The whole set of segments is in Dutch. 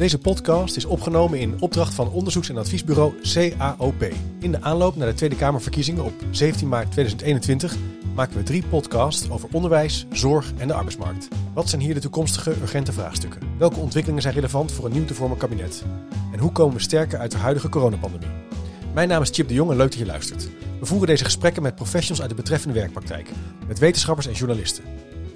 Deze podcast is opgenomen in opdracht van onderzoeks- en adviesbureau CAOP. In de aanloop naar de Tweede Kamerverkiezingen op 17 maart 2021 maken we drie podcasts over onderwijs, zorg en de arbeidsmarkt. Wat zijn hier de toekomstige urgente vraagstukken? Welke ontwikkelingen zijn relevant voor een nieuw te vormen kabinet? En hoe komen we sterker uit de huidige coronapandemie? Mijn naam is Chip de Jong en leuk dat je luistert. We voeren deze gesprekken met professionals uit de betreffende werkpraktijk, met wetenschappers en journalisten.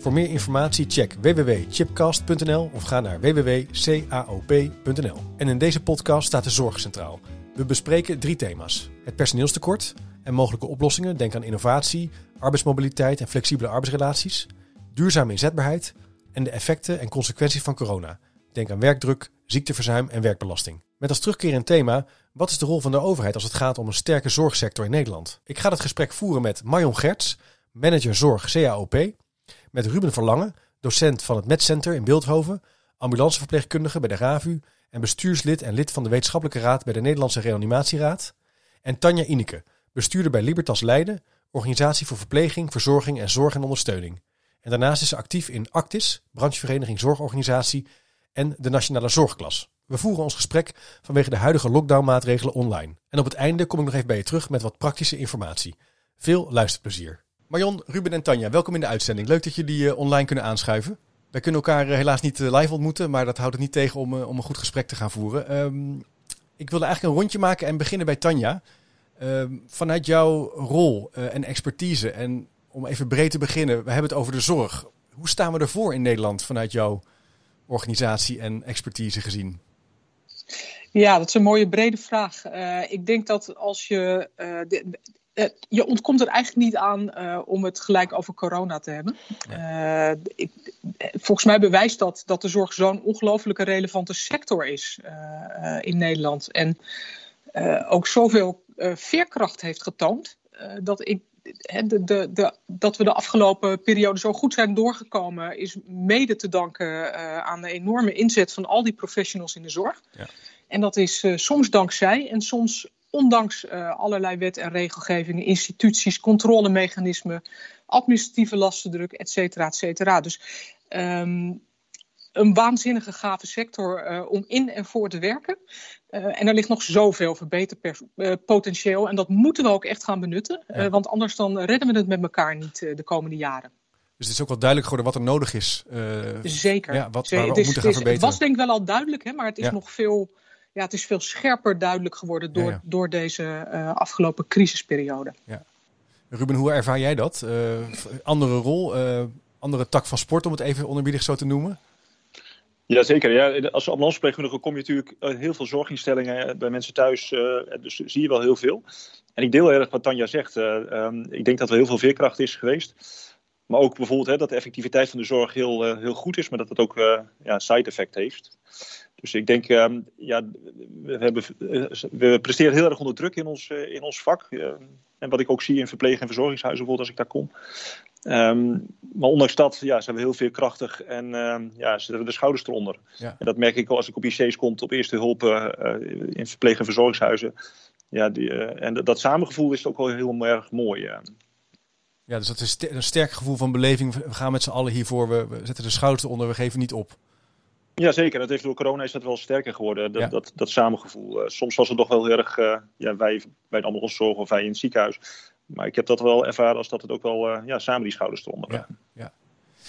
Voor meer informatie check www.chipcast.nl of ga naar www.caop.nl. En in deze podcast staat de zorg centraal. We bespreken drie thema's: het personeelstekort en mogelijke oplossingen. Denk aan innovatie, arbeidsmobiliteit en flexibele arbeidsrelaties, duurzame inzetbaarheid en de effecten en consequenties van corona. Denk aan werkdruk, ziekteverzuim en werkbelasting. Met als terugkerend thema: wat is de rol van de overheid als het gaat om een sterke zorgsector in Nederland? Ik ga het gesprek voeren met Marion Gerts, manager zorg CAOP, met Ruben Verlangen, docent van het MedCenter in Beeldhoven, ambulanceverpleegkundige bij de RAVU en bestuurslid en lid van de wetenschappelijke raad bij de Nederlandse Reanimatieraad. En Tanja Ineke, bestuurder bij Libertas Leiden, organisatie voor verpleging, verzorging en zorg en ondersteuning. En daarnaast is ze actief in Actis, branchevereniging Zorgorganisatie en de Nationale Zorgklas. We voeren ons gesprek vanwege de huidige lockdownmaatregelen online. En op het einde kom ik nog even bij je terug met wat praktische informatie. Veel luisterplezier. Marion, Ruben en Tanja, welkom in de uitzending. Leuk dat jullie uh, online kunnen aanschuiven. Wij kunnen elkaar uh, helaas niet uh, live ontmoeten, maar dat houdt het niet tegen om, om een goed gesprek te gaan voeren. Um, ik wilde eigenlijk een rondje maken en beginnen bij Tanja. Um, vanuit jouw rol en expertise, en om even breed te beginnen, we hebben het over de zorg. Hoe staan we ervoor in Nederland vanuit jouw organisatie en expertise gezien? Ja, dat is een mooie brede vraag. ik denk dat als je je ontkomt er eigenlijk niet aan uh, om het gelijk over corona te hebben. Uh, ik, volgens mij bewijst dat dat de zorg zo'n ongelooflijke relevante sector is in Nederland. En ook zoveel veerkracht heeft getoond dat ik. De, de, de, dat we de afgelopen periode zo goed zijn doorgekomen, is mede te danken aan de enorme inzet van al die professionals in de zorg. Ja. En dat is soms dankzij en soms ondanks uh, allerlei wet en regelgevingen, instituties, controlemechanismen, administratieve lastendruk, et cetera, et cetera. Dus um, een waanzinnige gave sector uh, om in en voor te werken. Uh, en er ligt nog zoveel verbeterpotentieel. en dat moeten we ook echt gaan benutten. Ja. want anders dan redden we het met elkaar niet de komende jaren. Dus het is ook wel duidelijk geworden wat er nodig is. Zeker. Ja, wat, waar we moeten gaan verbeteren. Het was denk ik wel al duidelijk, hè, maar het is ja. nog veel ja, het is veel scherper duidelijk geworden door, ja, ja. door deze uh, afgelopen crisisperiode. Ja. Ruben, hoe ervaar jij dat? Uh, andere rol, uh, andere tak van sport, om het even onerbiedig zo te noemen? Jazeker. Ja, als ambulanceverpleegkundige kom je natuurlijk heel veel zorginstellingen bij mensen thuis. dus zie je wel heel veel. En ik deel erg wat Tanja zegt. Um, ik denk dat er heel veel veerkracht is geweest. Maar ook bijvoorbeeld hè, dat de effectiviteit van de zorg heel, heel goed is, maar dat het ook ja, side effect heeft. Dus ik denk, um, ja, we, hebben, we presteren heel erg onder druk in ons, uh, in ons vak. Uh, en wat ik ook zie in verpleeg- en verzorgingshuizen, bijvoorbeeld als ik daar kom. Um, maar ondanks dat ja, zijn we heel veerkrachtig en um, ja, zetten we de schouders eronder. Ja. En dat merk ik al als ik op IC's kom op eerste hulp uh, in verpleeg- en verzorgingshuizen. Ja, die, en dat samengevoel is ook wel heel erg mooi. Ja. Ja, dus dat is een sterk gevoel van beleving. We gaan met z'n allen hiervoor, we, we zetten de schouders eronder, we geven niet op. Ja, zeker. Dat heeft door corona is dat wel sterker geworden, dat, ja. dat, dat samengevoel. Uh, soms was het nog wel heel erg, uh, ja, wij bij de ambulancezorg of wij in het ziekenhuis. Maar ik heb dat wel ervaren als dat het ook wel uh, ja, samen die schouders stonden. Ja, ja.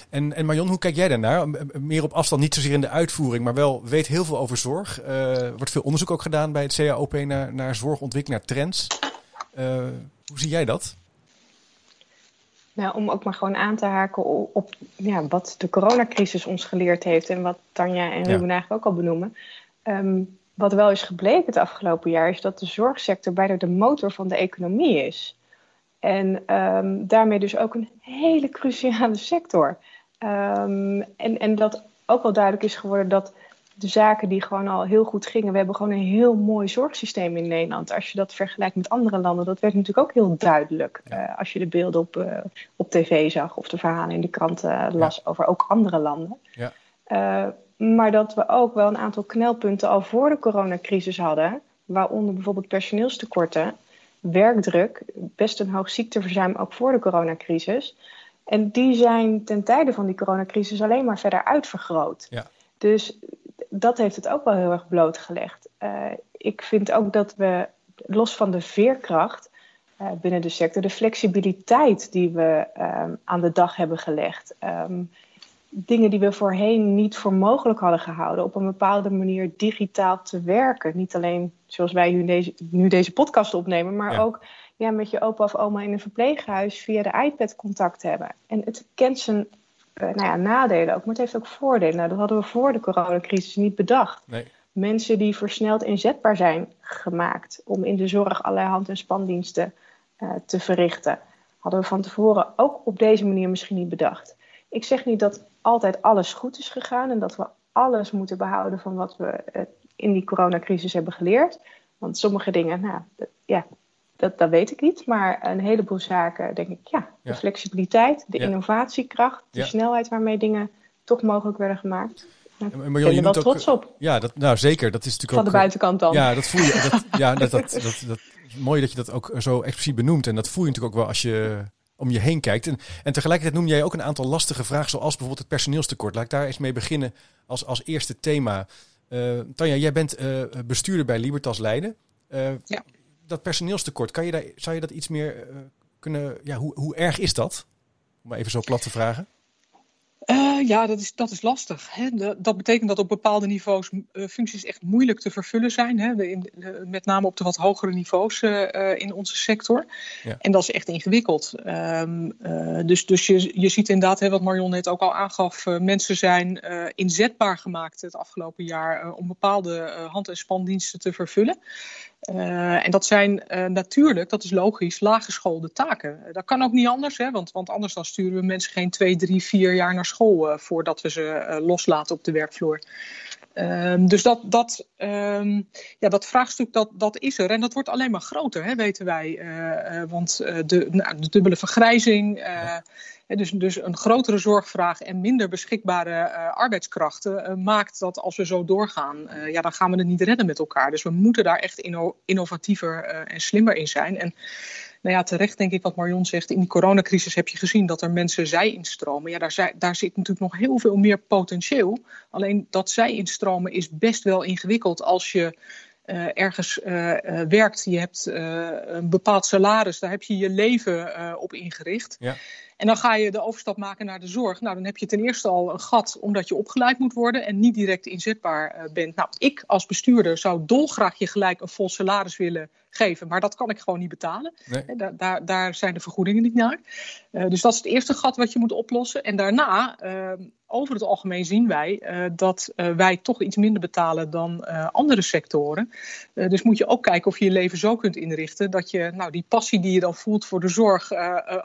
En, en Marion, hoe kijk jij daarnaar? Meer op afstand, niet zozeer in de uitvoering, maar wel weet heel veel over zorg. Er wordt veel onderzoek ook gedaan bij het CAOP naar, naar zorgontwikkeling, naar trends. hoe zie jij dat? Nou, om ook maar gewoon aan te haken op, ja, wat de coronacrisis ons geleerd heeft en wat Tanja en Ruben ja. eigenlijk ook al benoemen. Um, wat wel is gebleken het afgelopen jaar is dat de zorgsector bijna de motor van de economie is. En um, daarmee dus ook een hele cruciale sector. Um, en, en dat ook wel duidelijk is geworden dat de zaken die gewoon al heel goed gingen. We hebben gewoon een heel mooi zorgsysteem in Nederland. Als je dat vergelijkt met andere landen, dat werd natuurlijk ook heel duidelijk. Ja. Uh, als je de beelden op, uh, op tv zag of de verhalen in de kranten uh, las ja. over ook andere landen. Ja. maar dat we ook wel een aantal knelpunten al voor de coronacrisis hadden. Waaronder bijvoorbeeld personeelstekorten, werkdruk, best een hoog ziekteverzuim ook voor de coronacrisis. En die zijn ten tijde van die coronacrisis alleen maar verder uitvergroot. Ja. Dus dat heeft het ook wel heel erg blootgelegd. Uh, ik vind ook dat we, los van de veerkracht uh, binnen de sector, de flexibiliteit die we um, aan de dag hebben gelegd. Um, dingen die we voorheen niet voor mogelijk hadden gehouden, op een bepaalde manier digitaal te werken. Niet alleen zoals wij nu deze, nu deze podcast opnemen, maar ja. ook ja, met je opa of oma in een verpleeghuis via de iPad contact hebben. En het kent zijn nou ja, nadelen ook, maar het heeft ook voordelen. Nou, dat hadden we voor de coronacrisis niet bedacht. Nee. Mensen die versneld inzetbaar zijn gemaakt om in de zorg allerlei hand- en spandiensten uh, te verrichten, hadden we van tevoren ook op deze manier misschien niet bedacht. Ik zeg niet dat altijd alles goed is gegaan en dat we alles moeten behouden van wat we uh, in die coronacrisis hebben geleerd. Want sommige dingen, nou, ja, dat, dat weet ik niet. Maar een heleboel zaken denk ik, ja, de Ja. flexibiliteit, de Ja. innovatiekracht, de Ja. snelheid waarmee dingen toch mogelijk werden gemaakt. Ja, maar je wel trots op, Ja, dat, nou zeker. Dat is natuurlijk van de ook. eh, buitenkant dan. Ja, dat voel je. Dat, ja, dat, dat, dat, dat is mooi dat je dat ook zo expliciet benoemt. En dat voel je natuurlijk ook wel als je om je heen kijkt. En, en tegelijkertijd noem jij ook een aantal lastige vragen, zoals bijvoorbeeld het personeelstekort. Laat ik daar eens mee beginnen als, als eerste thema. Eh, Tanja, jij bent eh, bestuurder bij Libertas Leiden. Ja. Dat personeelstekort, kan je daar, zou je dat iets meer eh, kunnen... Ja, hoe, hoe erg is dat? Om even zo plat te vragen. Uh, ja, dat is, dat is lastig. Hè. De, dat betekent dat op bepaalde niveaus uh, functies echt moeilijk te vervullen zijn. Hè. De, in, de, met name op de wat hogere niveaus uh, in onze sector. Ja. En dat is echt ingewikkeld. Um, dus dus je, je ziet inderdaad, hè, wat Marion net ook al aangaf, mensen zijn inzetbaar gemaakt het afgelopen jaar om bepaalde hand- en spandiensten te vervullen. Uh, en dat zijn uh, natuurlijk, dat is logisch, laaggeschoolde taken. Dat kan ook niet anders, hè, want, want anders dan sturen we mensen geen twee, drie, vier jaar naar school voordat we ze loslaten op de werkvloer. Um, dus dat, dat, um, ja, dat vraagstuk dat, dat is er en dat wordt alleen maar groter, hè, weten wij. want de, nou, de dubbele vergrijzing. Dus, dus een grotere zorgvraag en minder beschikbare arbeidskrachten maakt dat als we zo doorgaan, ja, dan gaan we het niet redden met elkaar. Dus we moeten daar echt inno innovatiever en slimmer in zijn. En nou ja, terecht denk ik wat Marion zegt, in die coronacrisis heb je gezien dat er mensen zij-instromen. Ja, daar, zij, daar zit natuurlijk nog heel veel meer potentieel. Alleen dat zij-instromen is best wel ingewikkeld als je uh, ergens uh, uh, werkt, je hebt een bepaald salaris, daar heb je je leven op ingericht. Ja. En dan ga je de overstap maken naar de zorg. Nou, dan heb je ten eerste al een gat omdat je opgeleid moet worden en niet direct inzetbaar bent. Nou, ik als bestuurder zou dolgraag je gelijk een vol salaris willen geven, maar dat kan ik gewoon niet betalen. Nee. Daar, daar, daar, zijn de vergoedingen niet naar. Uh, dus dat is het eerste gat wat je moet oplossen. En daarna, uh, over het algemeen zien wij uh, dat wij toch iets minder betalen dan andere sectoren. dus moet je ook kijken of je je leven zo kunt inrichten dat je nou, die passie die je dan voelt voor de zorg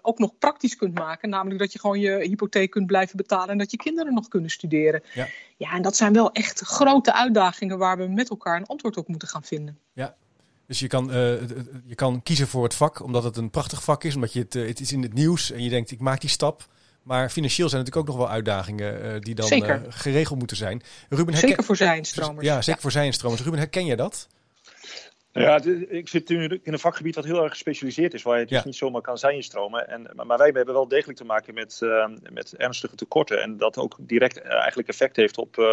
ook nog praktisch kunt maken. Namelijk dat je gewoon je hypotheek kunt blijven betalen en dat je kinderen nog kunnen studeren. Ja, ja en dat zijn wel echt grote uitdagingen waar we met elkaar een antwoord op moeten gaan vinden. Ja, dus je kan, uh, je kan kiezen voor het vak, omdat het een prachtig vak is, omdat je het, uh, het is in het nieuws en je denkt, ik maak die stap. Maar financieel zijn natuurlijk ook nog wel uitdagingen uh, die dan geregeld moeten zijn. Ruben, zeker voor zijnstromers. Ja, zeker ja. voor zijnstromers. Ruben, herken je dat? Ja, ik zit nu in een vakgebied wat heel erg gespecialiseerd is, waar je dus ja. niet zomaar kan zijnstromen. En, maar wij hebben wel degelijk te maken met, uh, met ernstige tekorten. En dat ook direct uh, eigenlijk effect heeft op uh,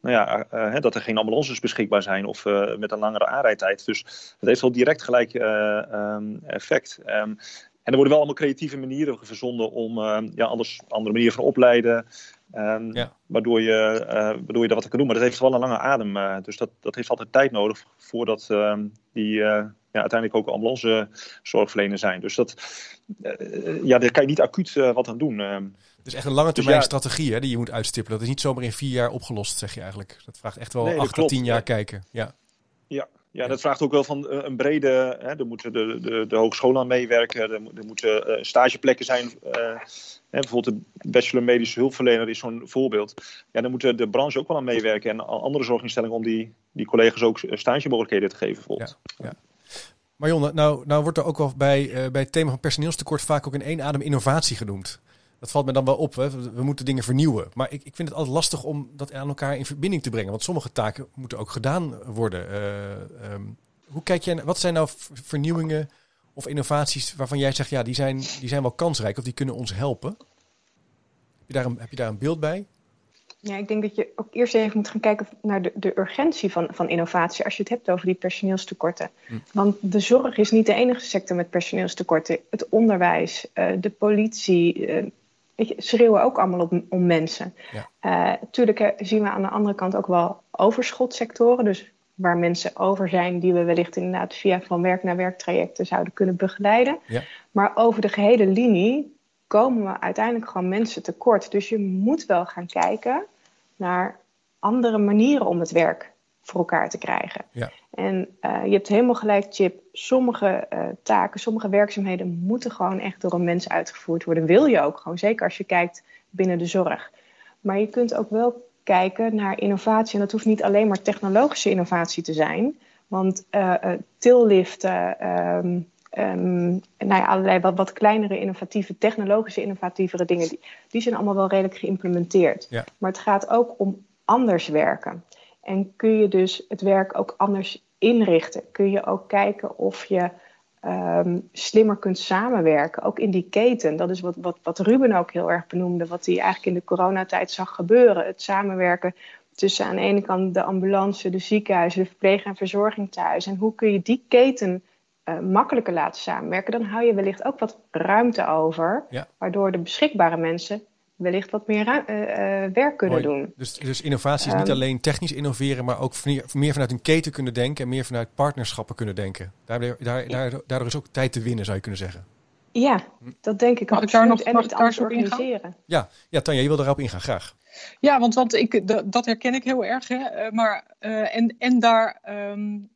nou ja, uh, dat er geen ambulances beschikbaar zijn of met een langere aanrijdtijd. Dus dat heeft wel direct gelijk um, effect. Um, en er worden wel allemaal creatieve manieren verzonden om ja, anders, andere manieren van opleiden. Um, ja. waardoor, je, waardoor je dat wat kan doen. Maar dat heeft wel een lange adem. dus dat, dat heeft altijd tijd nodig voordat die ja, uiteindelijk ook ambulance zorgverlener zijn. Dus dat, ja, daar kan je niet acuut wat aan doen. Dus echt een lange termijn dus ja, strategie hè, die je moet uitstippelen. Dat is niet zomaar in vier jaar opgelost, zeg je eigenlijk. Dat vraagt echt wel nee, acht tot tien jaar kijken. Ja. Ja, dat vraagt ook wel van uh, een brede. Hè, er moeten de, de, de hogescholen aan meewerken. Er, er moeten uh, stageplekken zijn. Uh, hè, bijvoorbeeld de bachelor medische hulpverlener is zo'n voorbeeld. Ja, dan moet de branche ook wel aan meewerken. En andere zorginstellingen om die, die collega's ook stagemogelijkheden te geven. Bijvoorbeeld. Ja, ja. Marion, nou, nou wordt er ook wel bij, bij het thema van personeelstekort vaak ook in één adem innovatie genoemd. Dat valt me dan wel op. Hè. We moeten dingen vernieuwen. Maar ik, ik vind het altijd lastig om dat aan elkaar in verbinding te brengen. Want sommige taken moeten ook gedaan worden. Uh, um, hoe kijk jij, wat zijn nou vernieuwingen of innovaties waarvan jij zegt, ja, die zijn, die zijn wel kansrijk of die kunnen ons helpen? Heb je daar een, heb je daar een beeld bij? Ja, ik denk dat je ook eerst even moet gaan kijken naar de, de urgentie van, van innovatie als je het hebt over die personeelstekorten. Hm. Want de zorg is niet de enige sector met personeelstekorten. Het onderwijs, uh, de politie, uh, weet je, schreeuwen ook allemaal op, om mensen. Ja. Uh, zien we aan de andere kant ook wel overschotsectoren. Dus waar mensen over zijn die we wellicht inderdaad via van werk naar werk trajecten zouden kunnen begeleiden. Ja. Maar over de gehele linie komen we uiteindelijk gewoon mensen tekort. Dus je moet wel gaan kijken naar andere manieren om het werk voor elkaar te krijgen. Ja. En uh, je hebt helemaal gelijk, Chip. Sommige uh, taken, sommige werkzaamheden moeten gewoon echt door een mens uitgevoerd worden. Wil je ook gewoon, zeker als je kijkt binnen de zorg. Maar je kunt ook wel kijken naar innovatie. En dat hoeft niet alleen maar technologische innovatie te zijn. Want uh, tilliften, um, um, nou ja, allerlei wat, wat, kleinere innovatieve, technologische innovatievere dingen, die, die zijn allemaal wel redelijk geïmplementeerd. Ja. Maar het gaat ook om anders werken. En kun je dus het werk ook anders inrichten? Kun je ook kijken of je um, slimmer kunt samenwerken, ook in die keten. Dat is wat, wat, wat Ruben ook heel erg benoemde, wat hij eigenlijk in de coronatijd zag gebeuren. Het samenwerken tussen aan de ene kant de ambulance, de ziekenhuizen, de verpleeg- en verzorging thuis. En hoe kun je die keten uh, makkelijker laten samenwerken? Dan hou je wellicht ook wat ruimte over, waardoor de beschikbare mensen wellicht wat meer uh, uh, werk kunnen doen. Dus, dus innovatie is niet ehm, alleen technisch innoveren, maar ook meer vanuit een keten kunnen denken en meer vanuit partnerschappen kunnen denken. Daar, daar, daar, daardoor is ook tijd te winnen, zou je kunnen zeggen. Ja, dat denk ik. Mag ik daar nog en het anders organiseren. Ja, ja, Tanja, je wil daarop ingaan, graag. Ja, want, want ik, dat herken ik heel erg. Hè. Eh, maar, uh, en, en daar um,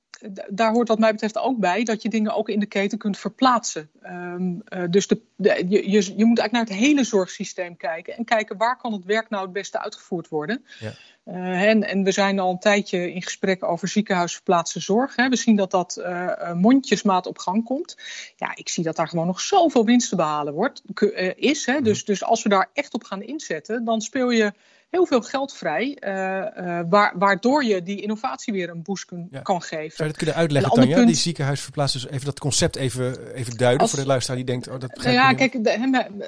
daar hoort wat mij betreft ook bij dat je dingen ook in de keten kunt verplaatsen. Um, uh, dus de, de, je, je, je, moet eigenlijk naar het hele zorgsysteem kijken en kijken waar kan het werk nou het beste uitgevoerd worden. Ja. Uh, en, en, we zijn al een tijdje in gesprek over ziekenhuisverplaatste zorg. Hè. We zien dat dat uh, mondjesmaat op gang komt. Ja, ik zie dat daar gewoon nog zoveel winst te behalen wordt, is. Hè. Dus, dus als we daar echt op gaan inzetten, dan speel je heel veel geld vrij, uh, uh, waardoor je die innovatie weer een boost kun, kan geven. Zou je dat kunnen uitleggen, Tanja? Punt, die ziekenhuisverplaatst, dus even dat concept even, even duiden voor de luisteraar die denkt, oh, dat nou Ja, kijk, de,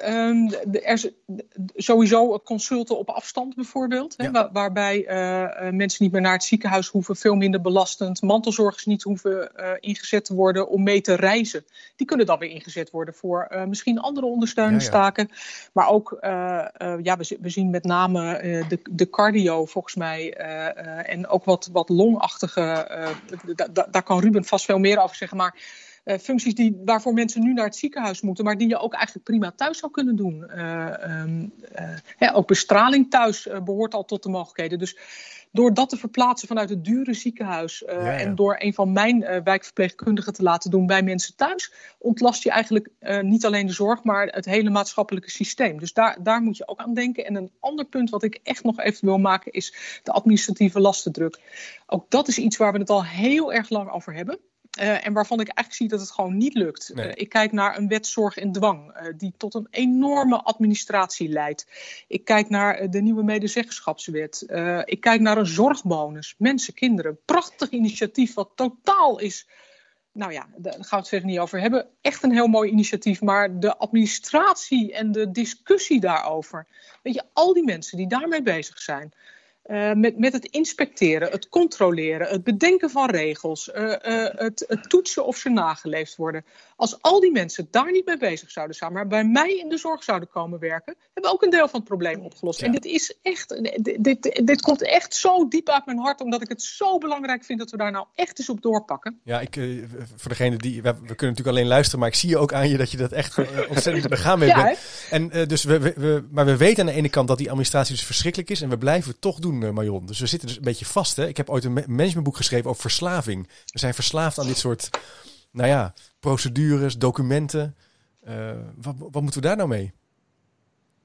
um, de, er is sowieso consulten op afstand bijvoorbeeld, ja. waarbij uh, mensen niet meer naar het ziekenhuis hoeven, veel minder belastend, mantelzorgers niet hoeven ingezet te worden om mee te reizen. Die kunnen dan weer ingezet worden voor misschien andere ondersteuningstaken, ja, maar ook, ja, we, we zien met name eh, de, de cardio volgens mij eh, eh, en ook wat, wat longachtige, daar kan Ruben vast veel meer over zeggen, maar functies die, waarvoor mensen nu naar het ziekenhuis moeten, maar die je ook eigenlijk prima thuis zou kunnen doen. Um, ook bestraling thuis behoort al tot de mogelijkheden. Dus door dat te verplaatsen vanuit het dure ziekenhuis uh, en door een van mijn uh, wijkverpleegkundigen te laten doen bij mensen thuis, ontlast je eigenlijk uh, niet alleen de zorg, maar het hele maatschappelijke systeem. Dus daar, daar moet je ook aan denken. En een ander punt wat ik echt nog even wil maken is de administratieve lastendruk. Ook dat is iets waar we het al heel erg lang over hebben. Uh, en waarvan ik eigenlijk zie dat het gewoon niet lukt. Nee. Uh, ik kijk naar een wet zorg en dwang, uh, die tot een enorme administratie leidt. Ik kijk naar de nieuwe medezeggenschapswet. ik kijk naar een zorgbonus. Mensen, kinderen. Prachtig initiatief wat totaal is. Nou ja, daar gaan we het verder niet over hebben. Echt een heel mooi initiatief. Maar de administratie en de discussie daarover. Weet je, al die mensen die daarmee bezig zijn. Uh, met, met het inspecteren, het controleren, het bedenken van regels, uh, uh, het, het, toetsen of ze nageleefd worden. Als al die mensen daar niet mee bezig zouden zijn, maar bij mij in de zorg zouden komen werken, hebben we ook een deel van het probleem opgelost. Ja. En dit is echt, dit, dit, dit, komt echt zo diep uit mijn hart, omdat ik het zo belangrijk vind dat we daar nou echt eens op doorpakken. Ja, ik, voor degene die, we, we, kunnen natuurlijk alleen luisteren, maar ik zie je ook aan je dat je dat echt ontzettend begaan mee ja, bent. En dus we, we, maar we weten aan de ene kant dat die administratie dus verschrikkelijk is en we blijven het toch doen doen, Marion. Dus we zitten dus een beetje vast. Hè? Ik heb ooit een managementboek geschreven over verslaving. We zijn verslaafd aan dit soort, nou ja, procedures, documenten. Uh, wat, wat moeten we daar nou mee?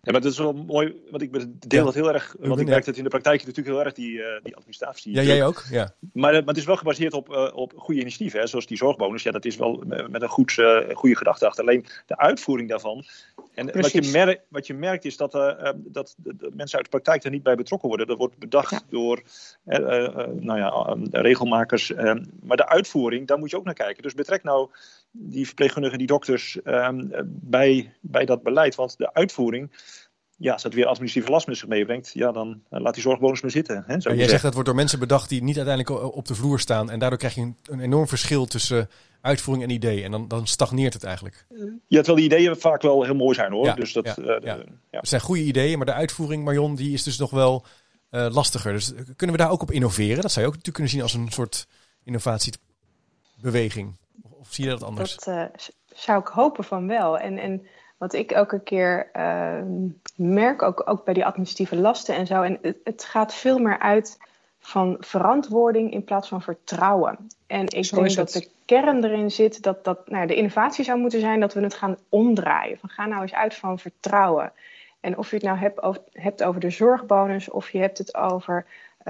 Ja, maar dat is wel mooi, want ik deel dat heel erg, want ik merk dat in de praktijk natuurlijk heel erg die, uh, die administratie. Ja, jij ook? Ja. Maar, maar het is wel gebaseerd op, uh, op goede initiatieven, hè, zoals die zorgbonus. Ja, dat is wel met een goed, uh, goede gedachte achter. Alleen de uitvoering daarvan. En wat je, merkt, wat je merkt is dat, dat de, de mensen uit de praktijk er niet bij betrokken worden. Dat wordt bedacht ja. door nou ja, regelmakers. maar de uitvoering, daar moet je ook naar kijken. Dus betrek nou die verpleegkundigen, die dokters bij, bij dat beleid. Want de uitvoering ja, als het weer administratieve last met zich meebrengt, ja, dan laat die zorgbonus maar zitten. Hè, jij zegt dat wordt door mensen bedacht die niet uiteindelijk op de vloer staan. En daardoor krijg je een, een enorm verschil tussen uitvoering en idee. En dan, dan stagneert het eigenlijk. Ja, terwijl die ideeën vaak wel heel mooi zijn hoor. dus dat, ja, ja. Het zijn goede ideeën, maar de uitvoering, Marion, die is dus nog wel uh, lastiger. Dus kunnen we daar ook op innoveren? Dat zou je ook natuurlijk kunnen zien als een soort innovatiebeweging. Of zie je dat anders? Dat uh, zou ik hopen van wel. En, en wat ik elke keer uh, merk, ook, ook bij die administratieve lasten en zo. En het, het, gaat veel meer uit van verantwoording in plaats van vertrouwen. En ik denk dat de kern erin zit dat, dat nou, de innovatie zou moeten zijn dat we het gaan omdraaien. Van ga nou eens uit van vertrouwen. En of je het nou hebt over, hebt over de zorgbonus, of je hebt het over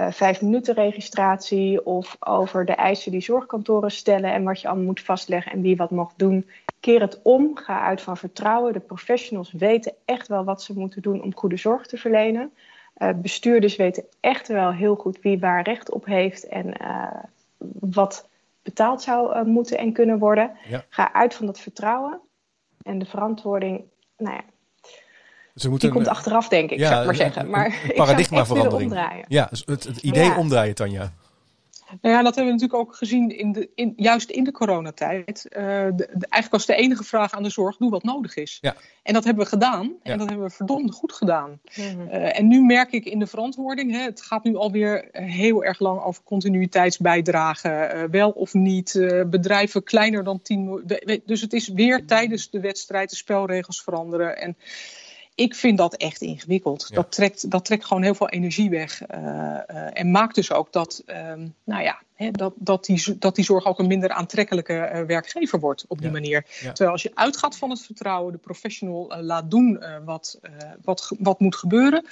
vijf minuten registratie, of over de eisen die zorgkantoren stellen en wat je allemaal moet vastleggen en wie wat mag doen. Keer het om, ga uit van vertrouwen. De professionals weten echt wel wat ze moeten doen om goede zorg te verlenen. Uh, bestuurders weten echt wel heel goed wie waar recht op heeft en uh, wat betaald zou moeten en kunnen worden. Ja. Ga uit van dat vertrouwen en de verantwoording. Nou ja, ze moeten, die komt achteraf, denk ik, ja, zou ik maar zeggen. Maar een paradigmaverandering. Ja, het, het idee ja. omdraaien, Tanja. Nou ja, dat hebben we natuurlijk ook gezien, in de, in, juist in de coronatijd. Uh, de, de, eigenlijk was de enige vraag aan de zorg, doe wat nodig is. Ja. En dat hebben we gedaan. En ja. dat hebben we verdomd goed gedaan. Mm -hmm. uh, en nu merk ik in de verantwoording, hè, het gaat nu alweer heel erg lang over continuïteitsbijdragen. Uh, wel of niet, bedrijven kleiner dan 10 Dus het is weer tijdens de wedstrijd de spelregels veranderen. En ik vind dat echt ingewikkeld. Ja. Dat, trekt, dat trekt gewoon heel veel energie weg. Uh, uh, en maakt dus ook dat, um, nou ja, hè, dat, dat, die, dat die zorg ook een minder aantrekkelijke uh, werkgever wordt op die ja. manier. Ja. Terwijl als je uitgaat van het vertrouwen, de professional laat doen wat, wat, wat moet gebeuren.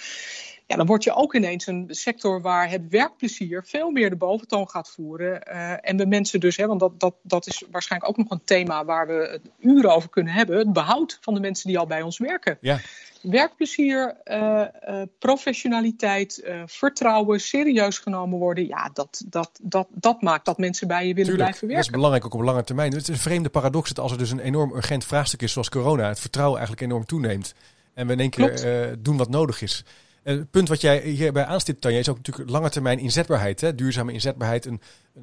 Ja, dan word je ook ineens een sector waar het werkplezier veel meer de boventoon gaat voeren. en de mensen dus, hè, want dat, dat, dat is waarschijnlijk ook nog een thema waar we uren over kunnen hebben. Het behoud van de mensen die al bij ons werken. Ja werkplezier, uh, uh, professionaliteit, vertrouwen, serieus genomen worden. Ja, dat, dat, dat, dat maakt dat mensen bij je willen Tuurlijk, blijven werken. Dat is belangrijk ook op lange termijn. Het is een vreemde paradox dat als er dus een enorm urgent vraagstuk is zoals corona, het vertrouwen eigenlijk enorm toeneemt. En we in één keer doen wat nodig is. Het punt wat jij hierbij aanstipt, Tanja, is ook natuurlijk lange termijn inzetbaarheid. Hè? Duurzame inzetbaarheid, een,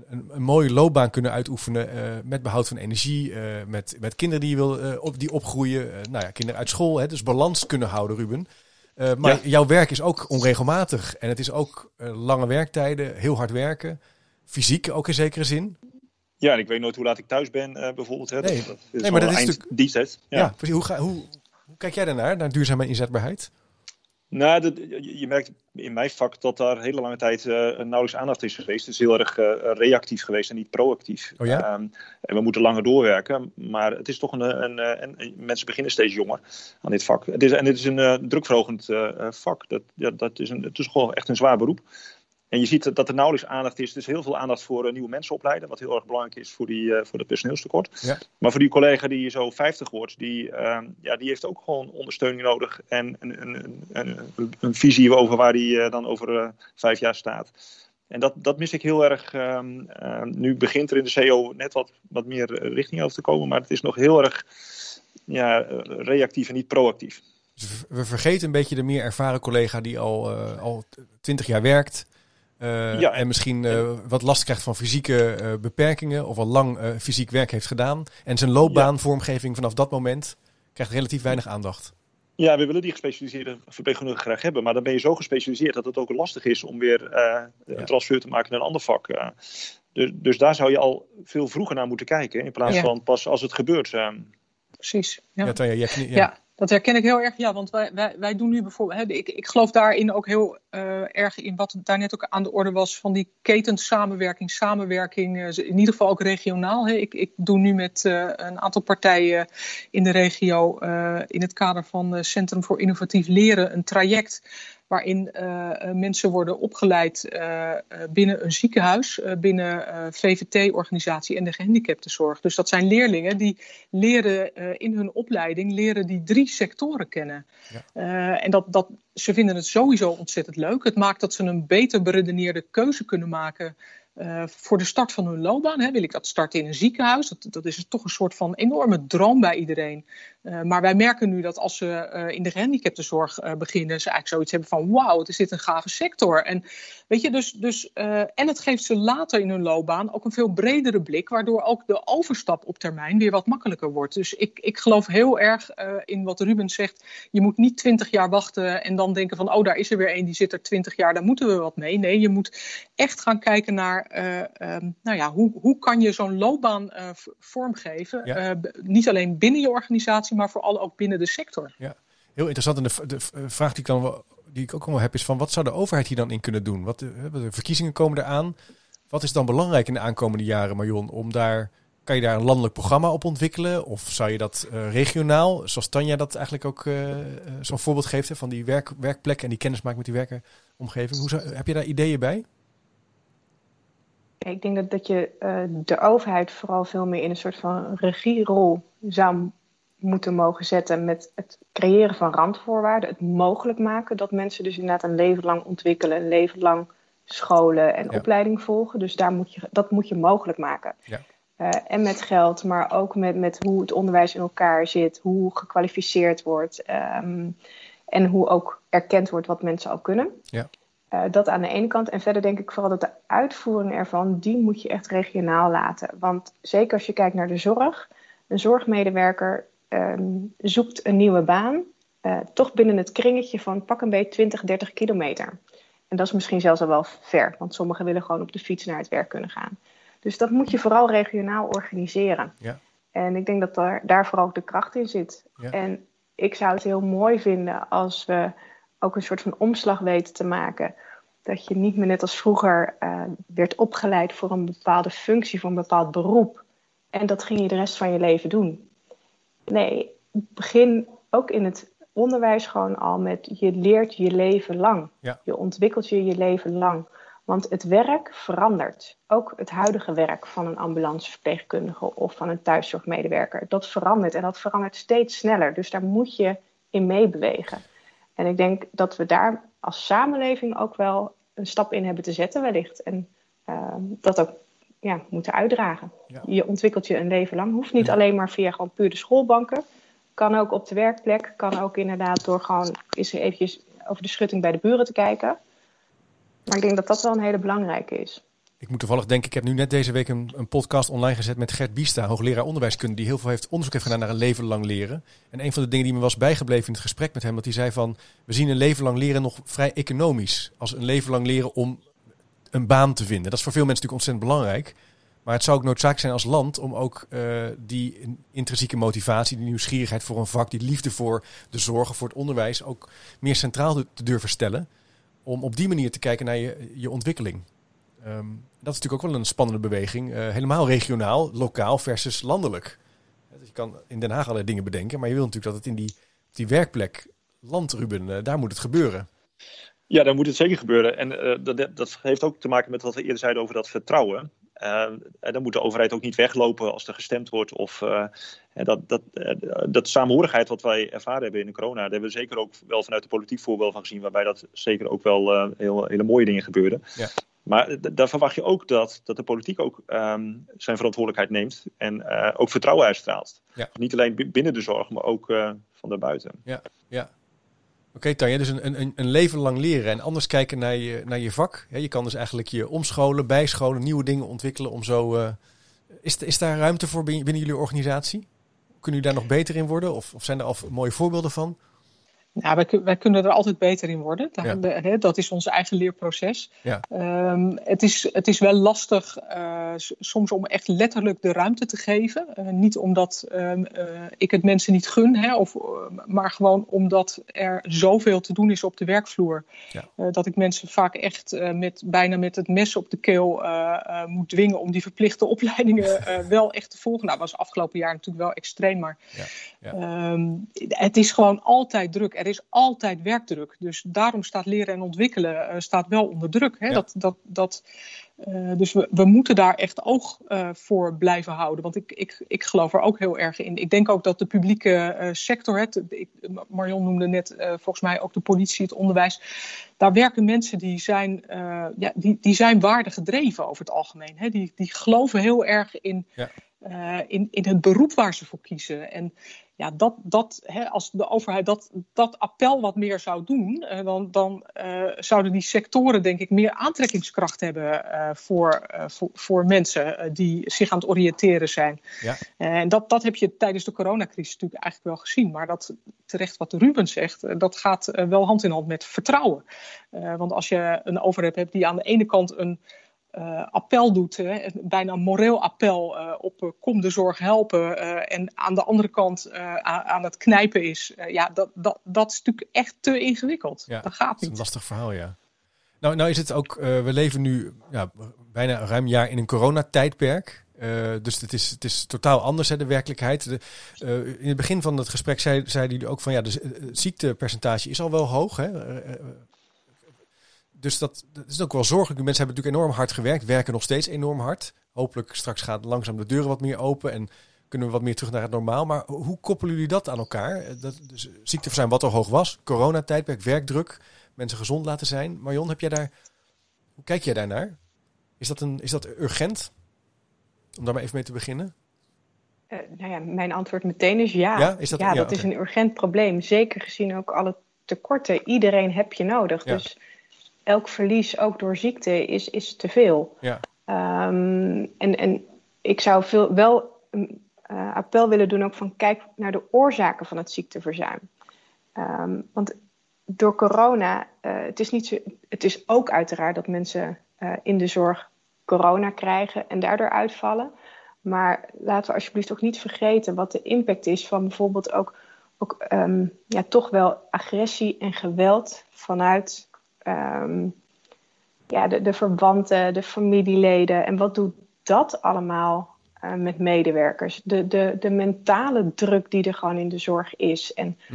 een, een mooie loopbaan kunnen uitoefenen uh, met behoud van energie, uh, met, met kinderen die je wil uh, op, die opgroeien, nou ja, kinderen uit school, hè? dus balans kunnen houden, Ruben. maar ja. jouw werk is ook onregelmatig en het is ook lange werktijden, heel hard werken, fysiek ook in zekere zin. Ja, en ik weet nooit hoe laat ik thuis ben, bijvoorbeeld. Hè? Nee, dat is nee maar dat is natuurlijk... Ja, ja precies. Hoe, ga, hoe, hoe kijk jij daarnaar, naar duurzame inzetbaarheid? Nou, dat, je merkt in mijn vak dat daar hele lange tijd uh, nauwelijks aandacht is geweest. Het is heel erg uh, reactief geweest en niet proactief. Oh ja? um, en we moeten langer doorwerken. Maar het is toch een, een, een, een mensen beginnen steeds jonger aan dit vak. Het is, en het is een uh, drukverhogend vak. Dat, ja, dat is een, het is gewoon echt een zwaar beroep. En je ziet dat er nauwelijks aandacht is. Er is heel veel aandacht voor uh, nieuwe mensen opleiden. Wat heel erg belangrijk is voor, die, uh, voor het personeelstekort. Ja. Maar voor die collega die zo 50 wordt. Die, uh, ja, die heeft ook gewoon ondersteuning nodig. En een, een, een, een visie over waar die dan over vijf jaar staat. En dat, dat mis ik heel erg. Um, nu begint er in de CO net wat, wat meer richting over te komen. Maar het is nog heel erg ja, reactief en niet proactief. Dus we vergeten een beetje de meer ervaren collega die al, al 20 jaar werkt. Uh, ja, en misschien uh, wat last krijgt van fysieke uh, beperkingen of al lang fysiek werk heeft gedaan. En zijn loopbaanvormgeving vanaf dat moment krijgt relatief weinig aandacht. Ja, we willen die gespecialiseerde verpleegkundigen graag hebben. Maar dan ben je zo gespecialiseerd dat het ook lastig is om weer een ja. transfer te maken naar een ander vak. Dus, dus, daar zou je al veel vroeger naar moeten kijken. In plaats ja. van pas als het gebeurt. Precies. Ja, ja, Tanja, je, ja. Dat herken ik heel erg, ja, want wij, wij, wij doen nu bijvoorbeeld, hè, ik, ik geloof daarin ook heel uh, erg in wat daar net ook aan de orde was van die ketensamenwerking, samenwerking, uh, in ieder geval ook regionaal. Hè. Ik, ik doe nu met uh, een aantal partijen in de regio in het kader van Centrum voor Innovatief Leren een traject waarin uh, mensen worden opgeleid uh, binnen een ziekenhuis, uh, binnen VVT-organisatie en de gehandicaptenzorg. Dus dat zijn leerlingen die leren in hun opleiding leren die drie sectoren kennen. Ja. en dat, dat, ze vinden het sowieso ontzettend leuk. Het maakt dat ze een beter beredeneerde keuze kunnen maken uh, voor de start van hun loopbaan. Hè, wil ik dat starten in een ziekenhuis? Dat, dat is toch een soort van enorme droom bij iedereen. Uh, maar wij merken nu dat als ze uh, in de gehandicaptenzorg beginnen, ze eigenlijk zoiets hebben van: wauw, het is dit een gave sector. En weet je, dus, dus en het geeft ze later in hun loopbaan ook een veel bredere blik, waardoor ook de overstap op termijn weer wat makkelijker wordt. Dus ik, ik geloof heel erg in wat Ruben zegt. Je moet niet twintig jaar wachten en dan denken van: oh, daar is er weer een die zit er twintig jaar, daar moeten we wat mee. Nee, je moet echt gaan kijken naar uh, nou ja, hoe, hoe kan je zo'n loopbaan uh, vormgeven? Ja. niet alleen binnen je organisatie, maar vooral ook binnen de sector. Ja, heel interessant. En de, de vraag die ik, dan, die ik ook wel heb is van wat zou de overheid hier dan in kunnen doen? Wat, de verkiezingen komen eraan. Wat is dan belangrijk in de aankomende jaren, Marion, om daar kan je daar een landelijk programma op ontwikkelen? Of zou je dat uh, regionaal, zoals Tanja dat eigenlijk ook uh, zo'n voorbeeld geeft, hè, van die werk, werkplekken en die kennismaking met die werkomgeving? Hoe zou, heb je daar ideeën bij? Ik denk dat, dat je uh, de overheid vooral veel meer in een soort van regierol zou moeten mogen zetten met het creëren van randvoorwaarden, het mogelijk maken dat mensen dus inderdaad een leven lang ontwikkelen, een leven lang scholen en opleiding volgen. Dus daar moet je, dat moet je mogelijk maken. Ja. Uh, en met geld, maar ook met, met hoe het onderwijs in elkaar zit, hoe gekwalificeerd wordt um, en hoe ook erkend wordt wat mensen al kunnen. Ja. Uh, dat aan de ene kant. En verder denk ik vooral dat de uitvoering ervan, die moet je echt regionaal laten. Want zeker als je kijkt naar de zorg, een zorgmedewerker um, zoekt een nieuwe baan, uh, toch binnen het kringetje van pak een beetje 20, 30 kilometer. En dat is misschien zelfs al wel ver, want sommigen willen gewoon op de fiets naar het werk kunnen gaan. Dus dat moet je vooral regionaal organiseren. Ja. En ik denk dat daar, daar vooral ook de kracht in zit. Ja. En ik zou het heel mooi vinden als we ook een soort van omslag weten te maken. Dat je niet meer net als vroeger uh, werd opgeleid voor een bepaalde functie, voor een bepaald beroep. En dat ging je de rest van je leven doen. Nee, begin ook in het onderwijs gewoon al met je leert je leven lang. Ja. Je ontwikkelt je je leven lang. Want het werk verandert. Ook het huidige werk van een ambulanceverpleegkundige of van een thuiszorgmedewerker. Dat verandert en dat verandert steeds sneller. Dus daar moet je in meebewegen. En ik denk dat we daar als samenleving ook wel een stap in hebben te zetten, wellicht. En uh, dat ook ja, moeten uitdragen. Je ontwikkelt je een leven lang. Hoeft niet alleen maar via gewoon puur de schoolbanken. Kan ook op de werkplek. Kan ook inderdaad door gewoon eens eventjes over de schutting bij de buren te kijken. Maar ik denk dat dat wel een hele belangrijke is. Ik moet toevallig denken, ik heb nu net deze week een, een, podcast online gezet met Gert Biesta, hoogleraar onderwijskunde, die heel veel heeft, onderzoek heeft gedaan naar een leven lang leren. En een van de dingen die me was bijgebleven in het gesprek met hem, dat hij zei van, we zien een leven lang leren nog vrij economisch. Als een leven lang leren om een baan te vinden. Dat is voor veel mensen natuurlijk ontzettend belangrijk. Maar het zou ook noodzakelijk zijn als land om ook uh, die intrinsieke motivatie, die nieuwsgierigheid voor een vak, die liefde voor de zorgen, voor het onderwijs, ook meer centraal te durven stellen. Om op die manier te kijken naar je, je ontwikkeling. Um, dat is natuurlijk ook wel een spannende beweging. Uh, helemaal regionaal, lokaal versus landelijk. Dus je kan in Den Haag allerlei dingen bedenken, maar je wil natuurlijk dat het in die, die werkplek land, Ruben, uh, daar moet het gebeuren. Ja, daar moet het zeker gebeuren. En uh, dat, dat, heeft ook te maken met wat we eerder zeiden over dat vertrouwen. en dan moet de overheid ook niet weglopen als er gestemd wordt. Of dat, dat, dat samenhorigheid wat wij ervaren hebben in de corona, daar hebben we zeker ook wel vanuit de politiek voorbeeld van gezien, waarbij dat zeker ook wel heel, hele mooie dingen gebeurden. Ja. Maar daar verwacht je ook dat, dat de politiek ook um, zijn verantwoordelijkheid neemt en uh, ook vertrouwen uitstraalt. Ja. Niet alleen binnen de zorg, maar ook uh, van daarbuiten. Ja, ja. Oké, okay, Tanja, dus een, een, een leven lang leren en anders kijken naar je, naar je vak. Je kan dus eigenlijk je omscholen, bijscholen, nieuwe dingen ontwikkelen om zo. Uh, is, is daar ruimte voor binnen jullie organisatie? Kunnen jullie daar nog beter in worden? Of, of zijn er al mooie voorbeelden van? Ja, wij, wij, kunnen er altijd beter in worden. Dat, dat is ons eigen leerproces. Ja. Um, het, is, het is wel lastig uh, soms om echt letterlijk de ruimte te geven. Uh, niet omdat um, uh, ik het mensen niet gun, hè, of, maar gewoon omdat er zoveel te doen is op de werkvloer. Ja. dat ik mensen vaak echt met, bijna met het mes op de keel moet dwingen om die verplichte opleidingen wel echt te volgen. Nou, dat was afgelopen jaar natuurlijk wel extreem, maar ja. Um, het is gewoon altijd druk er is altijd werkdruk. Dus daarom staat leren en ontwikkelen staat wel onder druk. Hè? Dat, dat, dat, dus we, we moeten daar echt oog voor blijven houden. Want ik, ik, ik geloof er ook heel erg in. Ik denk ook dat de publieke sector, het, Marion noemde net volgens mij ook de politie, het onderwijs. Daar werken mensen die zijn, ja, die, die zijn waardegedreven over het algemeen. Hè? Die, die geloven heel erg in. Ja uh, in, in het beroep waar ze voor kiezen. En ja, dat, dat, hè, als de overheid dat, dat appel wat meer zou doen, uh, dan, dan uh, zouden die sectoren, denk ik, meer aantrekkingskracht hebben voor, voor, voor mensen die zich aan het oriënteren zijn. Ja. en dat, dat heb je tijdens de coronacrisis natuurlijk eigenlijk wel gezien. Maar dat terecht wat Ruben zegt, dat gaat wel hand in hand met vertrouwen. want als je een overheid hebt die aan de ene kant een uh, appel doet, hè, bijna een moreel appel uh, op uh, kom de zorg helpen en aan de andere kant aan, aan, het knijpen is, ja, dat, dat, dat is natuurlijk echt te ingewikkeld. Ja, dat gaat niet. Dat is een lastig verhaal, ja. Nou, nou is het ook, we leven nu ja, bijna ruim een jaar in een coronatijdperk. Uh, dus het is, het is totaal anders, hè, de werkelijkheid. De, uh, in het begin van het gesprek zeiden jullie ook van ja, de ziektepercentage is al wel hoog. Hè? Dus dat, dat, is ook wel zorgelijk. Mensen hebben natuurlijk enorm hard gewerkt, werken nog steeds enorm hard. Hopelijk straks gaat langzaam de deuren wat meer open en kunnen we wat meer terug naar het normaal. Maar hoe koppelen jullie dat aan elkaar? Dat, dus ziekteverzuim wat al hoog was, coronatijdperk, werkdruk, mensen gezond laten zijn. Marion, heb jij daar, hoe kijk jij daarnaar? Is dat, een, is dat urgent? Om daar maar even mee te beginnen. Uh, nou ja, mijn antwoord meteen is ja. Ja, is dat, ja, dat is een urgent probleem. Zeker gezien ook alle tekorten. Iedereen heb je nodig. Dus elk verlies, ook door ziekte, is, is te veel. Ja. Um, en, en ik zou veel, wel een uh, appel willen doen ook van kijk naar de oorzaken van het ziekteverzuim. Um, want door corona, uh, het, is niet zo, het is ook uiteraard dat mensen uh, in de zorg corona krijgen en daardoor uitvallen. Maar laten we alsjeblieft ook niet vergeten wat de impact is van bijvoorbeeld ook, ook um, ja, toch wel agressie en geweld vanuit um, ja, de, de verwanten, de familieleden. En wat doet dat allemaal uh, met medewerkers? De, de, de mentale druk die er gewoon in de zorg is. En hm.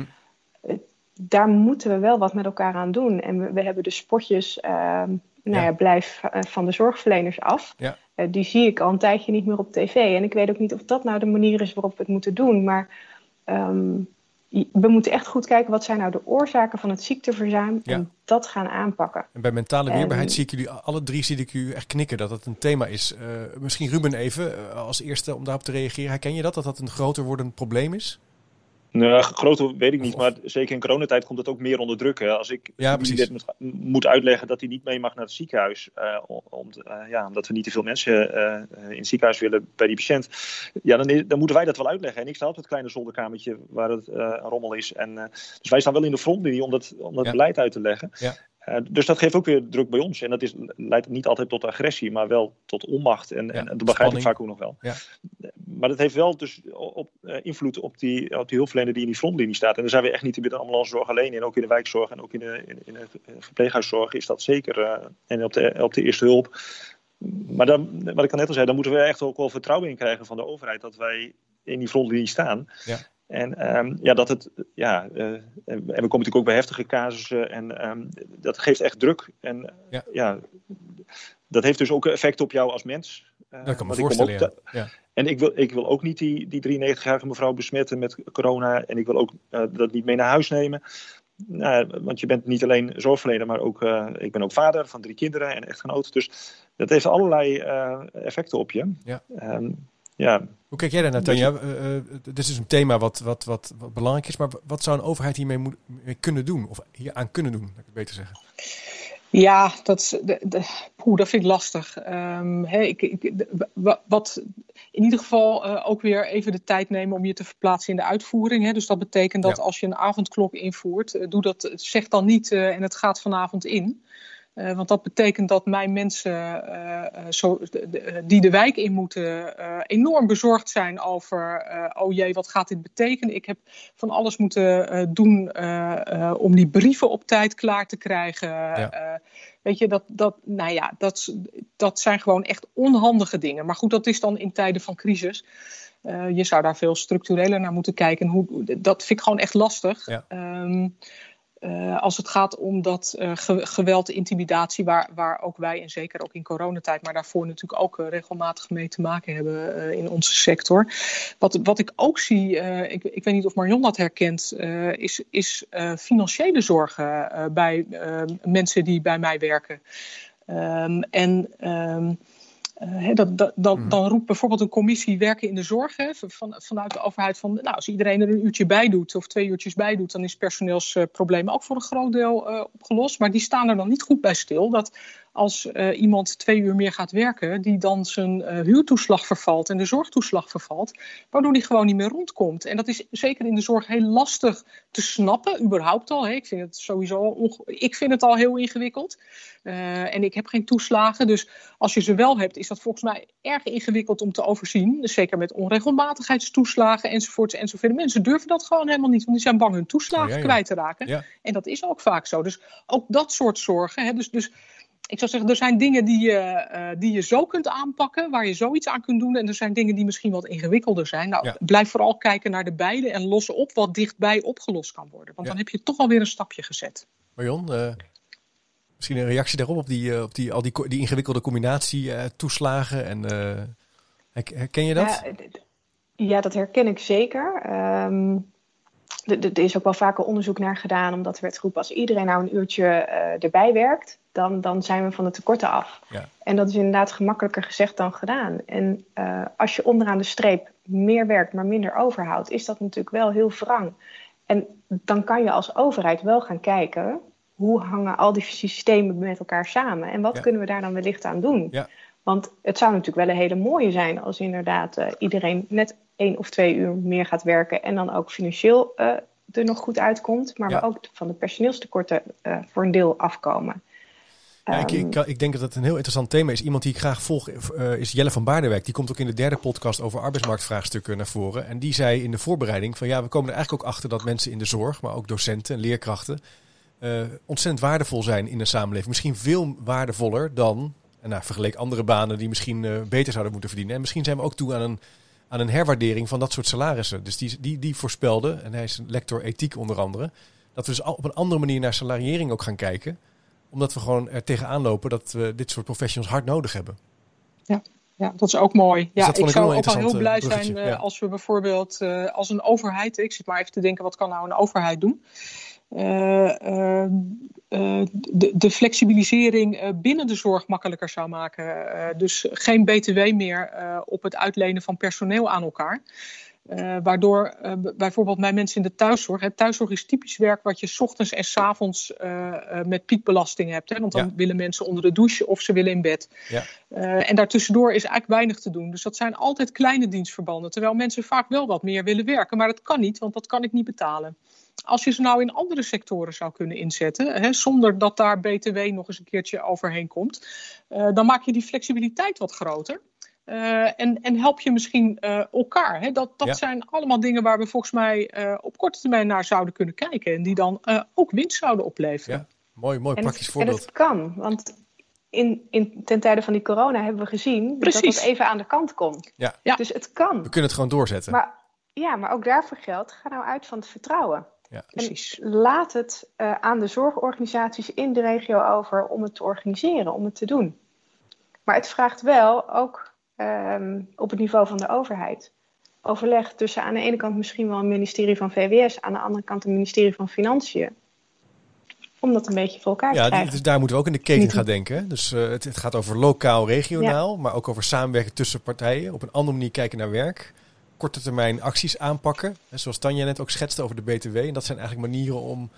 uh, daar moeten we wel wat met elkaar aan doen. En we, we hebben de spotjes, uh, nou ja, ja blijf uh, van de zorgverleners af. Ja. Die zie ik al een tijdje niet meer op tv. En ik weet ook niet of dat nou de manier is waarop we het moeten doen. Maar um, we moeten echt goed kijken wat zijn nou de oorzaken van het ziekteverzuim en dat gaan aanpakken. En bij mentale weerbaarheid zie ik jullie alle drie zie ik u echt knikken dat dat een thema is. Uh, misschien Ruben even uh, als eerste om daarop te reageren. Herken je dat dat dat een groter wordend probleem is? Nou, groter weet ik niet, maar zeker in coronatijd komt het ook meer onder druk. Hè. Als ik ja, moet, moet uitleggen dat hij niet mee mag naar het ziekenhuis, uh, om, uh, ja, omdat we niet te veel mensen uh, in het ziekenhuis willen bij die patiënt, ja, dan, dan, moeten wij dat wel uitleggen. En ik sta op het kleine zolderkamertje waar het een rommel is. En, dus wij staan wel in de frontlinie om dat, om dat ja. beleid uit te leggen. Ja. Uh, dus dat geeft ook weer druk bij ons. En dat is, leidt niet altijd tot agressie, maar wel tot onmacht. En, ja, en, dat begrijp ik vaak ook nog wel. Ja. Maar dat heeft wel dus op, uh, invloed op die, op die hulpverlener die in die frontlinie staat. En daar zijn we echt niet in de ambulancezorg alleen in. Ook in de wijkzorg en ook in de, in, in de verpleeghuiszorg is dat zeker. En op de, op de eerste hulp. Maar dan, wat ik al net al zei, dan moeten we echt ook wel vertrouwen in krijgen van de overheid. Dat wij in die frontlinie staan. Ja. En um, ja, dat het, ja, uh, en we komen natuurlijk ook bij heftige casussen en um, dat geeft echt druk. En ja. ja. dat heeft dus ook effect op jou als mens. Uh, dat kan me voorstellen, ja. ja. En ik wil, ik wil ook niet die, die 93-jarige mevrouw besmetten met corona. En ik wil ook uh, dat niet mee naar huis nemen. Nou, want je bent niet alleen zorgverlener, maar ook, ik ben ook vader van drie kinderen en echtgenoot. Dus dat heeft allerlei effecten op je. Ja. Um, ja. Hoe kijk jij daar naar, Tanja? Uh, uh, dit is een thema wat, wat, wat, wat, belangrijk is, maar wat zou een overheid hiermee moet, mee kunnen doen? Of hieraan kunnen doen, laat ik het beter zeggen. Ja, dat, de, de, poeh, dat vind ik lastig. Um, ik, ik, wat in ieder geval uh, ook weer even de tijd nemen om je te verplaatsen in de uitvoering. Hè. Dus dat betekent dat ja. als je een avondklok invoert, doe dat, zeg dan niet en het gaat vanavond in. Uh, want dat betekent dat mijn mensen uh, zo, de, die de wijk in moeten enorm bezorgd zijn over, oh jee, wat gaat dit betekenen? Ik heb van alles moeten doen om die brieven op tijd klaar te krijgen. Ja. weet je, dat, dat, nou ja, dat, dat zijn gewoon echt onhandige dingen. Maar goed, dat is dan in tijden van crisis. je zou daar veel structureler naar moeten kijken. Hoe, dat vind ik gewoon echt lastig. Ja. Ehm, uh, als het gaat om dat ge geweld, intimidatie, waar, waar ook wij en zeker ook in coronatijd, maar daarvoor natuurlijk ook uh, regelmatig mee te maken hebben in onze sector. Wat, wat ik ook zie, ik, ik weet niet of Marion dat herkent, is, is financiële zorgen bij mensen die bij mij werken. Um, en um, uh, dat, dat, dan, dan roept bijvoorbeeld een commissie werken in de zorg hè, van, vanuit de overheid van, nou, als iedereen er een uurtje bij doet of twee uurtjes bij doet, dan is personeelsproblemen ook voor een groot deel uh, opgelost. Maar die staan er dan niet goed bij stil dat als uh, iemand twee uur meer gaat werken, die dan zijn uh, huurtoeslag vervalt en de zorgtoeslag vervalt, waardoor die gewoon niet meer rondkomt. En dat is zeker in de zorg heel lastig te snappen, überhaupt al. Hè. Ik vind het sowieso ik vind het al heel ingewikkeld. Uh, en ik heb geen toeslagen. Dus als je ze wel hebt, is dat volgens mij erg ingewikkeld om te overzien. Dus zeker met onregelmatigheidstoeslagen enzovoorts enzovoort. Mensen durven dat gewoon helemaal niet, want die zijn bang hun toeslagen oh, ja, ja. kwijt te raken. Ja. En dat is ook vaak zo. Dus ook dat soort zorgen. Hè. Dus, dus ik zou zeggen, er zijn dingen die je, uh, die je zo kunt aanpakken, waar je zoiets aan kunt doen. En er zijn dingen die misschien wat ingewikkelder zijn. Nou, Ja. blijf vooral kijken naar de beide en los op wat dichtbij opgelost kan worden. Want Ja. dan heb je toch alweer een stapje gezet. Marion, eh, misschien een reactie daarop, op die, eh, op die, al die, die ingewikkelde combinatie eh, toeslagen. En, eh, herk- herken je dat? Ja, dat herken ik zeker. Ehm, d- er is ook wel vaker onderzoek naar gedaan, omdat er werd geroepen: als iedereen nou een uurtje eh, erbij werkt, dan, dan zijn we van de tekorten af. Ja. En dat is inderdaad gemakkelijker gezegd dan gedaan. En eh, als je onderaan de streep meer werkt, maar minder overhoudt, is dat natuurlijk wel heel wrang. En dan kan je als overheid wel gaan kijken. Hoe hangen al die systemen met elkaar samen? En wat Ja. kunnen we daar dan wellicht aan doen? Ja. Want het zou natuurlijk wel een hele mooie zijn als inderdaad eh, iedereen net één of twee uur meer gaat werken en dan ook financieel eh, er nog goed uitkomt, maar Ja. we ook van de personeelstekorten eh, voor een deel afkomen. Ja, ik, Ehm, ik, ik denk dat het een heel interessant thema is. Iemand die ik graag volg eh, is Jelle van Baardenwijk. Die komt ook in de derde podcast over arbeidsmarktvraagstukken naar voren. En die zei in de voorbereiding van ja, we komen er eigenlijk ook achter dat mensen in de zorg, maar ook docenten en leerkrachten, ontzettend waardevol zijn in een samenleving. Misschien veel waardevoller dan, en nou, vergeleek andere banen die misschien beter zouden moeten verdienen. En misschien zijn we ook toe aan een, aan een herwaardering van dat soort salarissen. Dus die, die, die voorspelde, en hij is een lector ethiek onder andere, dat we dus op een andere manier naar salariering ook gaan kijken omdat we gewoon er tegenaan lopen dat we dit soort professionals hard nodig hebben. Ja, dat is ook mooi. Ja, dat vond ik ik zou ook wel heel blij eh, zijn eh, ja. als we bijvoorbeeld eh, als een overheid, ik zit maar even te denken, wat kan nou een overheid doen? Eh, eh, eh, de, de flexibilisering eh, binnen de zorg makkelijker zou maken. Dus geen BTW meer op het uitlenen van personeel aan elkaar. Waardoor bijvoorbeeld bij mensen in de thuiszorg. Hè, thuiszorg is typisch werk wat je 's ochtends en 's avonds met piekbelasting hebt. Hè, want dan Ja. willen mensen onder de douche of ze willen in bed. Ja. En daartussendoor is eigenlijk weinig te doen. Dus dat zijn altijd kleine dienstverbanden. Terwijl mensen vaak wel wat meer willen werken. Maar dat kan niet, want dat kan ik niet betalen. Als je ze nou in andere sectoren zou kunnen inzetten, hè, zonder dat daar BTW nog eens een keertje overheen komt, eh, dan maak je die flexibiliteit wat groter. Eh, en, en help je misschien eh, elkaar. Hè? Dat, dat Ja. zijn allemaal dingen waar we volgens mij eh, op korte termijn naar zouden kunnen kijken. En die dan eh, ook winst zouden opleveren. Ja. Mooi, mooi en, praktisch het, en voorbeeld. het kan, want in, in, ten tijde van die corona hebben we gezien dat Precies. dat even aan de kant komt. Ja. Ja. Dus het kan. We kunnen het gewoon doorzetten. Maar, ja, maar ook daarvoor geldt, ga nou uit van het vertrouwen. Ja. Precies. Laat het eh, aan de zorgorganisaties in de regio over om het te organiseren, om het te doen. Maar het vraagt wel ook ehm, op het niveau van de overheid overleg tussen aan de ene kant misschien wel een ministerie van VWS, aan de andere kant een ministerie van Financiën. Om dat een beetje voor elkaar te Ja, krijgen. dus daar moeten we ook in de keten gaan denken. Dus eh, het, het gaat over lokaal, regionaal, maar ook over samenwerken tussen partijen. Op een andere manier kijken naar werk. Korte termijn acties aanpakken. Zoals Tanja net ook schetste over de BTW. En dat zijn eigenlijk manieren om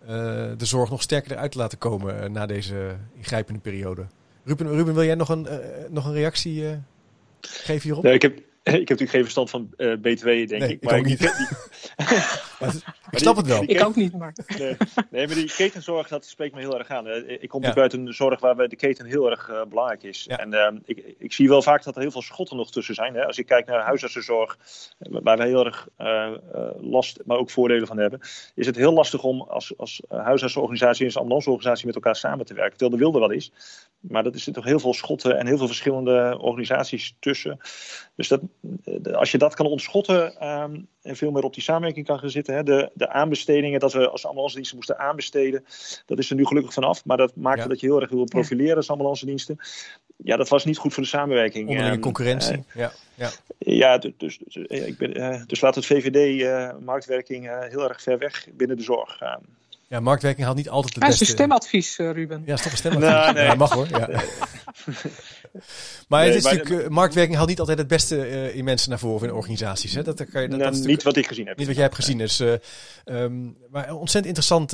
eh, de zorg nog sterker eruit te laten komen eh, na deze ingrijpende periode. Ruben, Ruben wil jij nog een, eh, nog een reactie geven hierop? Nee, ik, heb, ik heb natuurlijk geen verstand van eh, BTW, denk Nee, ik. ik ook niet. die- Maar ik snap het wel. Ik ook niet, maar. Nee, nee, maar die ketenzorg, dat spreekt me heel erg aan. Ik kom Ja. natuurlijk uit een zorg waar de keten heel erg eh, belangrijk is. Ja. En ehm, ik, ik zie wel vaak dat er heel veel schotten nog tussen zijn. Hè. Als ik kijk naar huisartsenzorg, eh, waar we heel erg eh, eh, last, maar ook voordelen van hebben, is het heel lastig om als, als huisartsenorganisatie en als ambulanceorganisatie met elkaar samen te werken. Terwijl de wilde wat is. Maar dat er zitten toch heel veel schotten en heel veel verschillende organisaties tussen. Dus dat, als je dat kan ontschotten um, en veel meer op die samenwerking kan gaan zitten. Hè, de, de aanbestedingen, dat we als ambulance diensten moesten aanbesteden, dat is er nu gelukkig vanaf. Maar dat maakte dat je heel erg wil profileren als ambulance diensten. Ja, dat was niet goed voor de samenwerking. Onderlinge um, concurrentie. Uh, ja, ja. ja dus, dus, dus, ik ben, uh, dus laat het VVD-marktwerking uh, heel erg ver weg binnen de zorg. Um, ja, marktwerking haalt niet altijd het ja, beste. is een stemadvies, uh, Ruben. Ja, is toch een stemadvies? Nou, nee. Ja, mag hoor. Ja. maar het is natuurlijk, uh, marktwerking haalt niet altijd het beste uh, in mensen naar voren in organisaties. Hè? Dat, kan je, dat, nou, dat is niet wat ik gezien heb. Niet wat jij hebt gezien. Dus, um, maar ontzettend interessant,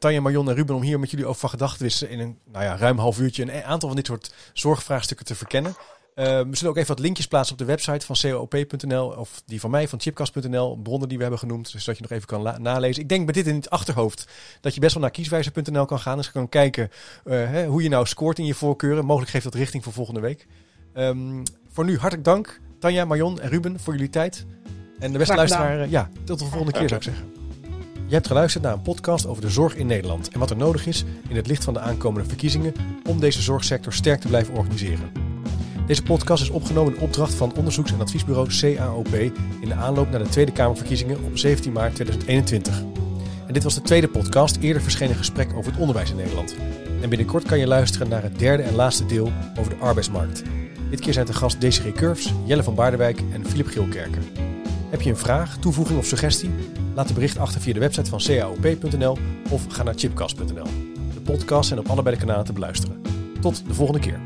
Tanja, Marion en Ruben, om hier met jullie over van gedachten te wisselen in een nou ja, ruim half uurtje een aantal van dit soort zorgvraagstukken te verkennen. Uh, we zullen ook even wat linkjes plaatsen op de website van coop.nl of die van mij van chipcast.nl, bronnen die we hebben genoemd, zodat je nog even kan nalezen. Ik denk met dit in het achterhoofd dat je best wel naar kieswijzer.nl kan gaan. Dus je kan kijken uh, hè, hoe je nou scoort in je voorkeuren. Mogelijk geeft dat richting voor volgende week. Um, voor nu hartelijk dank, Tanja, Marion en Ruben, voor jullie tijd. En de beste luisteraar, ja, tot de volgende keer zou ik zeggen. Je hebt geluisterd naar een podcast over de zorg in Nederland en wat er nodig is in het licht van de aankomende verkiezingen om deze zorgsector sterk te blijven organiseren. Deze podcast is opgenomen in opdracht van onderzoeks- en adviesbureau CAOP in de aanloop naar de Tweede Kamerverkiezingen op 17 maart 2021. En dit was de tweede podcast, eerder verschenen gesprek over het onderwijs in Nederland. En binnenkort kan je luisteren naar het derde en laatste deel over de arbeidsmarkt. Dit keer zijn te gast Desiree Curves, Jelle van Baardenwijk en Filip Gilkerken. Heb je een vraag, toevoeging of suggestie? Laat een bericht achter via de website van caop.nl of ga naar chipcast.nl. De podcasts zijn op allebei de kanalen te beluisteren. Tot de volgende keer.